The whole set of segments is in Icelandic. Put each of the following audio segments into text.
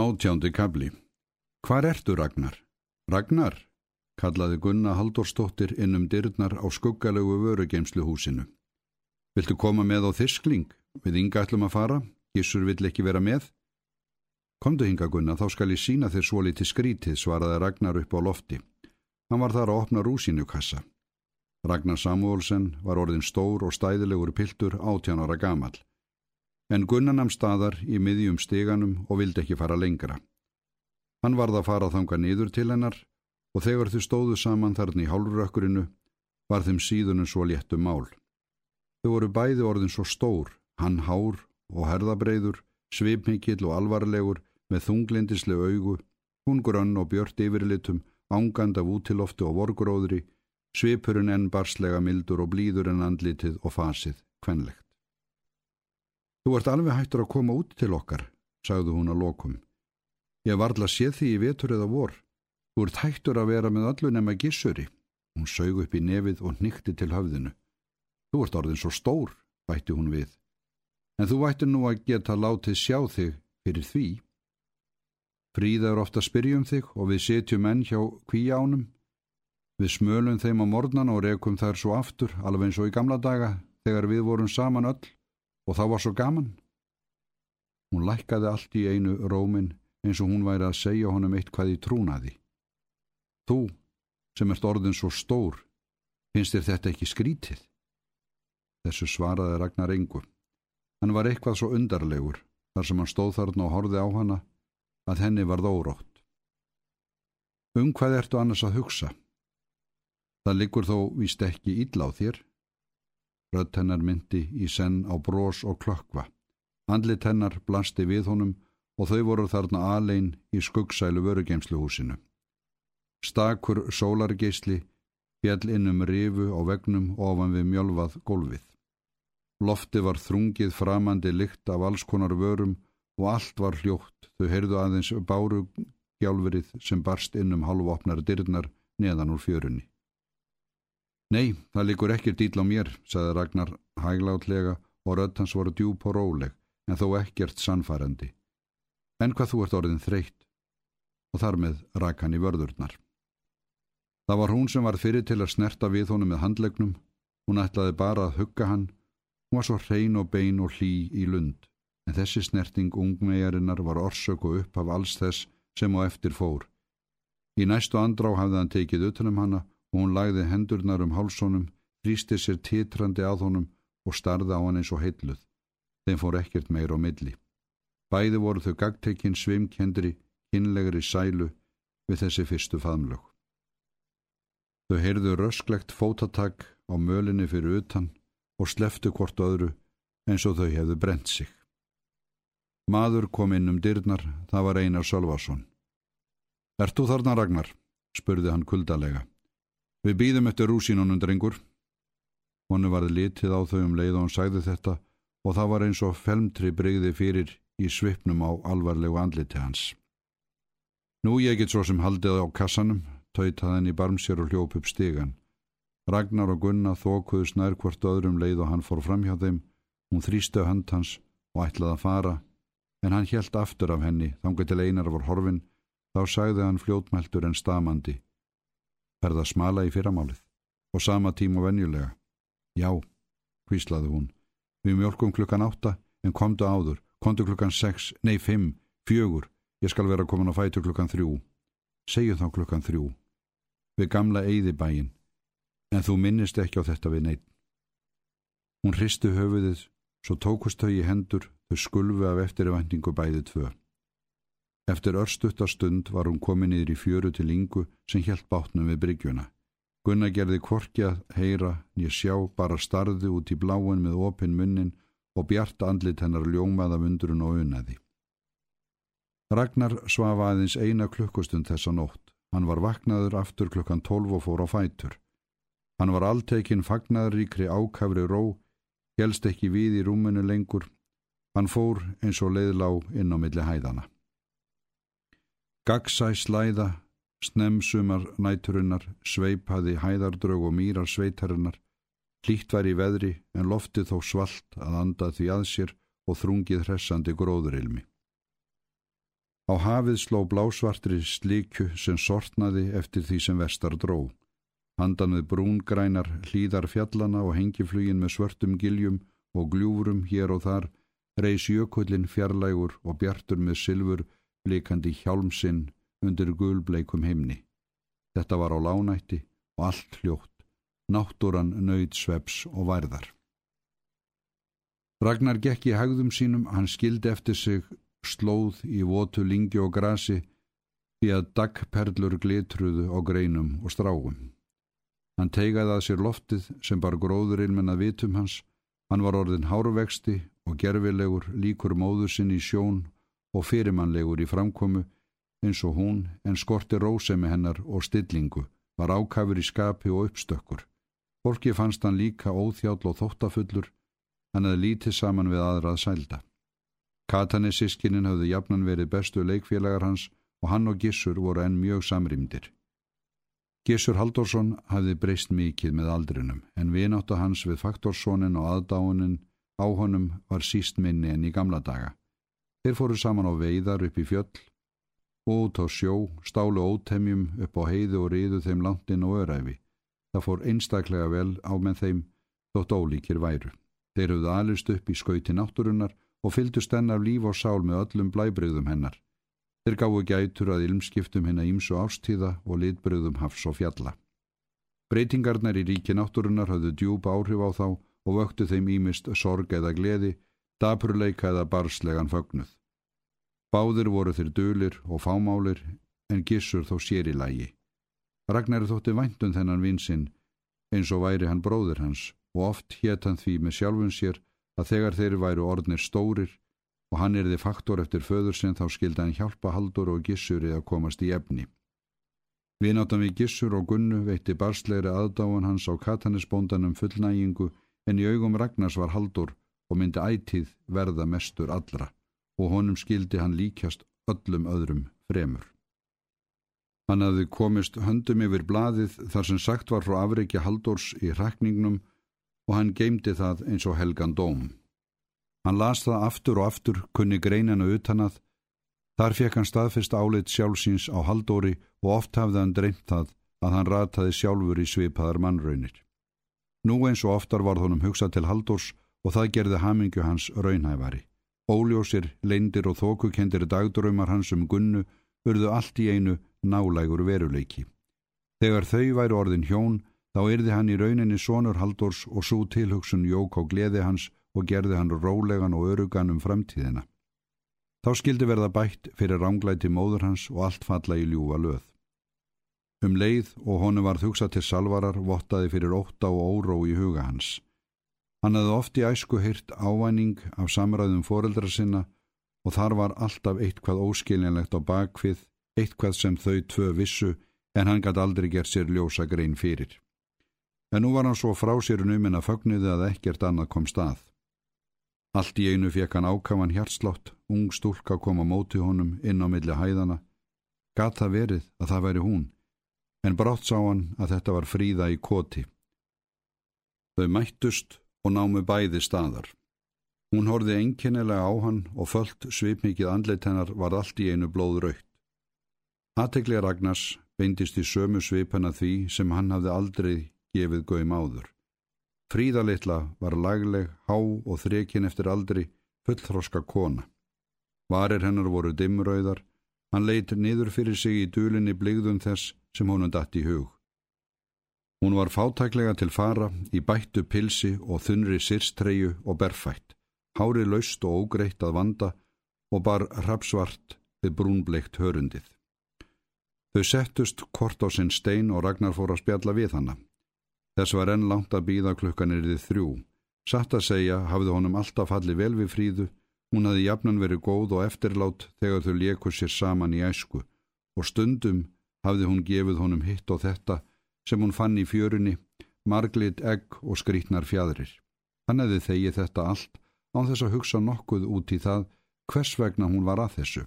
Átjándi kabli. Hvar ertu Ragnar? Ragnar, kallaði Gunna Halldórsdóttir inn um dyrnar á skuggalegu vörugeimsluhúsinu. Viltu koma með á þiskling? Við ynga ætlum að fara. Gísur vill ekki vera með. Komdu hinga Gunna, þá skal ég sína þér svo litið skrítið, svaraði Ragnar upp á lofti. Hann var þar að opna rúsinu kassa. Ragnar Samuelsen var orðin stór og stæðilegur piltur átjánara gamal en Gunnanam staðar í miðjum steganum og vildi ekki fara lengra. Hann varð að fara þanga niður til hennar og þegar þau stóðu saman þarna í hálfrökkurinu var þeim síðunum svo léttum mál. Þau voru bæði orðin svo stór, hann hár og herðabreiður, svipmikill og alvarlegur með þunglindisleg augu, hún grönn og björt yfirlitum, ángand af útiloftu og vorgróðri, svipurinn enn barslega mildur og blíður en andlitið og fasið kvenlegt. Þú ert alveg hættur að koma út til okkar, sagði hún að lokum. Ég varðla sé því í vetur eða vor. Þú ert hættur að vera með allu nema gissuri. Hún sög upp í nefið og nýtti til höfðinu. Þú ert orðin svo stór, bætti hún við. En þú vætti nú að geta látið sjá þig fyrir því. Fríða er ofta að spyrja um þig og við setjum enn hjá kvíjánum. Við smölum þeim á mornan og rekum þær svo aftur, alveg eins og í gamla daga, þegar við vorum saman öll og þá var svo gaman. Hún lækkaði allt í einu rómin eins og hún væri að segja honum eitt hvað í trúnaði. Þú, sem ert orðin svo stór, finnst þér þetta ekki skrítið? Þessu svaraði Ragnar engu. Hann var eitthvað svo undarlegur þar sem hann stóð þarna og horfið á hana að henni varð órótt. Um hvað ertu annars að hugsa? Það liggur þó víst ekki illa á þér. Rött hennar myndi í senn á brós og klökkva. Andlit hennar blasti við honum og þau voru þarna alein í skuggsælu vörugeimsluhúsinu. Stakur sólargeisli fjall innum rifu á vegnum ofan við mjölvað gólfið. Lofti var þrungið framandi lykt af alls konar vörum og allt var hljótt, þau heyrðu aðeins báru gjálverið sem barst innum halvopnar dyrnar neðan úr fjörunni. Nei, það likur ekkir dýl á mér, saði Ragnar hæglátlega og rödd hans voru djúb og róleg, en þó ekkert sannfærandi. En hvað þú ert orðin þreytt? Og þar með rak hann í vörðurnar. Það var hún sem var fyrir til að snerta við honum með handlegnum, hún ætlaði bara að hugga hann, hún var svo hrein og bein og hlý í lund, en þessi snerting ungmegarinnar var orsök og upp af alls þess sem á eftir fór. Í næstu andrá hafði hann tekið utanum hanna hún lagði hendurnar um hálsónum, þrýsti sér titrandi að honum og starði á hann eins og heitluð. Þeim fór ekkert meir á milli. Bæði voru þau gagtekinn svimkendri, kynlegri sælu við þessi fyrstu faðmlög. Þau heyrðu rösklegt fótatak á mölinni fyrir utan og sleftu hvort öðru eins og þau hefðu brent sig. Maður kom inn um dyrnar, það var Einar Sölvason. Er þú þarna Ragnar? spurði hann kuldalega. Við býðum eftir rúsínunum drengur. Honu varði litið á þau um leið og hann sagði þetta og það var eins og felmtri breyði fyrir í svipnum á alvarlegu andliti hans. Nú ég get svo sem haldið á kassanum, töytað henni barmsér og hljóp upp stigan. Ragnar og Gunna þókuðu snær hvort öðrum leið og hann fór fram hjá þeim. Hún þrýstu hönd hans og ætlaði að fara, en hann helt aftur af henni, þangað til einar var horfin, þá sagði hann fljótmæltur en stamandi ferða smala í fyrramálið og sama tíma venjulega. Já, hvíslaði hún, við mjölkum klukkan átta en komdu áður, komdu klukkan sex, nei fimm, fjögur, ég skal vera komin á fætu klukkan þrjú. Segju þá klukkan þrjú. Við gamla eigði bæin, en þú minnist ekki á þetta við neitt. Hún hristu höfuðið, svo tókust þau í hendur, þau skulfu af eftirvæntingu bæði tvö. Eftir örstutta stund var hún komin yfir í fjöru til yngu sem helt bátnum við bryggjuna. Gunnar gerði korki að heyra, nýja sjá, bara starði út í bláin með opinn munnin og bjart andlit hennar ljómaða vundurinn og unnaði. Ragnar svaf aðeins eina klukkustund þessa nótt. Hann var vaknaður aftur klukkan tólf og fór á fætur. Hann var alltekinn fagnaðuríkri ákafri ró, helst ekki við í rúmunu lengur. Hann fór eins og leiðlá inn á milli hæðana. Gagsæ slæða, snemsumar næturinnar, sveipaði hæðardrög og mýrar sveitarinnar, hlýtt var í veðri en loftið þó svalt að anda því að sér og þrungið hressandi gróðurilmi. Á hafið sló blásvartri slíkju sem sortnaði eftir því sem vestar dró. Handan við brúngrænar hlýðar fjallana og hengiflugin með svörtum giljum og gljúrum hér og þar reys jökullin fjarlægur og bjartur með sylfur blikandi hjálmsinn undir gulbleikum heimni. Þetta var á lánætti og allt hljótt, náttúran nöyð sveps og værðar. Ragnar gekk í hagðum sínum, hann skildi eftir sig slóð í votu lingi og grasi því að dagperlur glitruðu á greinum og stráum. Hann teigaði að sér loftið sem bar gróðurinn menn að vitum hans, hann var orðin háruvexti og gerfilegur líkur móður sinn í sjón og fyrirmannlegur í framkomu eins og hún en skorti rósemi hennar og stillingu, var ákafur í skapi og uppstökkur. Fólki fannst hann líka óþjáll og þóttafullur Hann hefði lítið saman við aðrað sælda. Katanis sískinin hafði jafnan verið bestu leikfélagar hans og hann og Gissur voru enn mjög samrýmdir. Gissur Haldorsson hafði breyst mikið með aldrinum en vináttu hans við faktorssonin og aðdáunin á honum var síst minni enn í gamla daga. Þeir fóru saman á veiðar upp í fjöll og út á sjó, stálu ótemjum upp á heiðu og riðu þeim landin og öræfi. Það fór einstaklega vel á með þeim þótt ólíkir væru. Þeir höfðu alist upp í skauti náttúrunnar og fyldust hennar líf og sál með öllum blæbreyðum hennar. Þeir gáðu gætur að ilmskiptum hennar ímsu ástíða og litbreyðum hafs og fjalla. Breytingarnar í ríki náttúrunnar höfðu djúb áhrif á þá og vöktu þeim ímist sorg eða gleði, dapurleika eða barslegan fögnuð. Báðir voru þeir dölir og fámálir en gissur þó sér í lægi. Ragnar þótti væntun þennan vinsinn eins og væri hann bróður hans og oft hétt hann því með sjálfun sér að þegar þeir væru orðnir stórir og hann erði faktor eftir föður sinn þá skildi hann hjálpa Haldur og Gissuri að komast í efni. Vináttan við Gissur og Gunnu veitti barslegri aðdáan hans á katanisbóndanum fullnægingu en í augum Ragnars var Haldur og myndi ætíð verða mestur allra og honum skildi hann líkjast öllum öðrum fremur. Hann hafði komist höndum yfir blaðið þar sem sagt var frá afreikja Haldurs í hrækningnum og hann geymdi það eins og helgan dóm. Hann las það aftur og aftur, kunni greinina utanað, þar fekk hann staðfest áleitt sjálfsins á haldóri og oft hafði hann dreymt það að hann rataði sjálfur í svipaðar mannraunir. Nú eins og oftar var honum hugsað til haldórs og það gerði hamingju hans raunhæfari. Óljósir, leindir og þókukendir dagdröymar hans um gunnu urðu allt í einu nálægur veruleiki. Þegar þau væri orðin hjón Þá yrði hann í rauninni sonur Haldors og svo tilhugsun jók á gleði hans og gerði hann rólegan og örugan um framtíðina. Þá skildi verða bætt fyrir ránglæti móður hans og allt falla í ljúfa löð. Um leið og honu var þugsa til salvarar vottaði fyrir ótta og óró í huga hans. Hann hefði oft í æsku hyrt ávæning af samræðum foreldra sinna og þar var alltaf eitthvað óskiljanlegt á bakfið, eitthvað sem þau tvö vissu en hann gæti aldrei gert sér ljósa grein fyrir en nú var hann svo frá sér numinn að fögnuði að ekkert annað kom stað. Allt í einu fekk hann ákaman hjartslátt, ung stúlka kom á móti honum inn á milli hæðana. Gat það verið að það væri hún, en brátt sá hann að þetta var fríða í koti. Þau mættust og námu bæði staðar. Hún horfið einkennilega á hann og föllt svipmikið andleitt hennar var allt í einu blóð raukt. Aðtegli Ragnars beindist í sömu svipana því sem hann hafði aldrei gefið gauðum áður. Fríða litla var lagleg, há og þrekin eftir aldri, fullþroska kona. Varir hennar voru dimmröðar, hann leitt niður fyrir sig í dúlinni bligðum þess sem honum datt í hug. Hún var fátæklega til fara í bættu pilsi og þunri sirstreyju og berfætt, hári laust og ógreitt að vanda og bar rapsvart við brúnbleikt hörundið. Þau settust kort á sinn stein og Ragnar fór að spjalla við hanna. Þess var enn langt að býða klukkanir þið þrjú. Satt að segja hafði honum alltaf fallið vel við fríðu, hún hafði jafnan verið góð og eftirlátt þegar þau leku sér saman í æsku og stundum hafði hún gefið honum hitt og þetta sem hún fann í fjörunni, marglit egg og skrítnar fjadrir. Hann hefði þegið þetta allt án þess að hugsa nokkuð út í það hvers vegna hún var að þessu.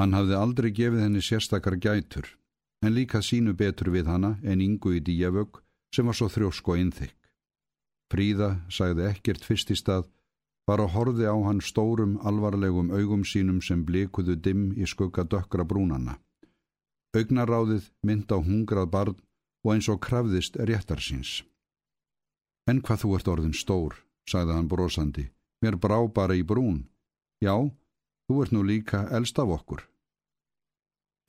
Hann hafði aldrei gefið henni sérstakar gætur, en líka sínu betur við hana en yngu í díjavögg sem var svo þrjósk og innþykk. Fríða sagði ekkert fyrst í stað bara horði á hann stórum alvarlegum augum sínum sem blikuðu dimm í skugga dökkra brúnanna. Augnaráðið mynd á hungrað barn og eins og krafðist réttar síns. En hvað þú ert orðin stór, sagði hann brosandi, mér brá bara í brún. Já, þú ert nú líka elst af okkur.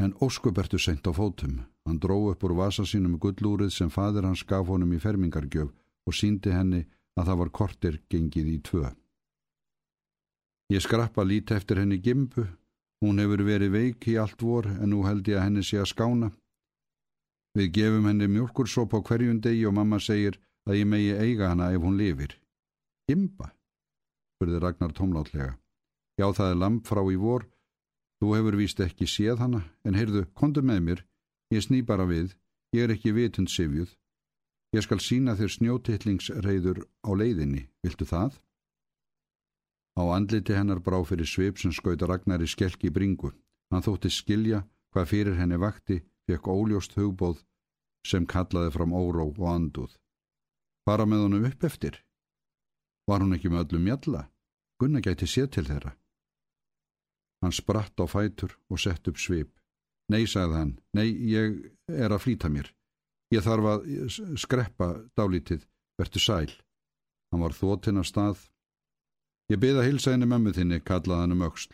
En óskubertu seint á fótum. Hann dró upp úr vasa sínum gullúrið sem fadir hans gaf honum í fermingargjöf og síndi henni að það var kortir gengið í tvö. Ég skrappa líti eftir henni gimpu. Hún hefur verið veik í allt vor en nú held ég að henni sé að skána. Við gefum henni mjölkursóp á hverjum degi og mamma segir að ég megi eiga hana ef hún lifir. Gimba? spurði Ragnar tómlátlega. Já, það er lamp frá í vor. Þú hefur víst ekki séð hana, en heyrðu, kondu með mér. Ég sný bara við. Ég er ekki vitund sifjuð. Ég skal sína þér snjótittlingsreiður á leiðinni. Viltu það? Á andliti hennar brá fyrir svip sem skauta Ragnar í skelki bringu. Hann þótti skilja hvað fyrir henni vakti, fekk óljóst hugbóð sem kallaði fram óró og anduð. Fara með honum upp eftir. Var hún ekki með öllum mjalla? Gunna gæti séð til þeirra. Hann spratt á fætur og sett upp svip. Nei, sagði hann, nei, ég er að flýta mér. Ég þarf að skreppa dálítið, vertu sæl. Hann var þóttinn af stað Ég byði að hilsa henni mömmu þinni, kallaði hann um auksl.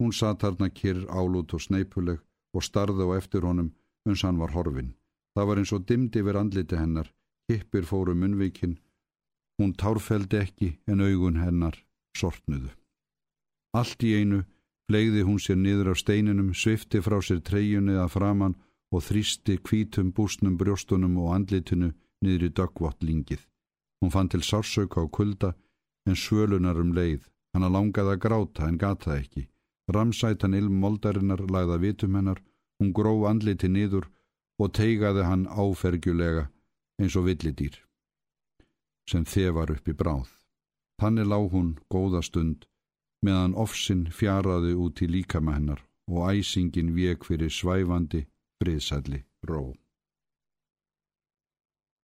Hún satt harnar kyrr, álút og sneipuleg og starði á eftir honum uns hann var horfin. Það var eins og dimdi yfir andliti hennar, hippir fóru munvíkin. Hún tárfeldi ekki en augun hennar sortnuðu. Allt í einu flegði hún sér niður af steininum, svifti frá sér treyjunni að framann og þrýsti kvítum búsnum brjóstunum og andlitinu niður í döggvott lingið. Hún fann til sársauka og kulda en svölunar um leið. Hanna langaði að gráta en gata ekki. Ramsætan ilm moldarinnar lagða vitum hennar, hún gróf andliti niður og teigaði hann áfergjulega eins og villidýr, sem þefar upp í bráð. Þannig lág hún góða stund meðan ofsinn fjaraði út í líkama hennar og æsingin vek fyrir svæfandi friðsælli ró.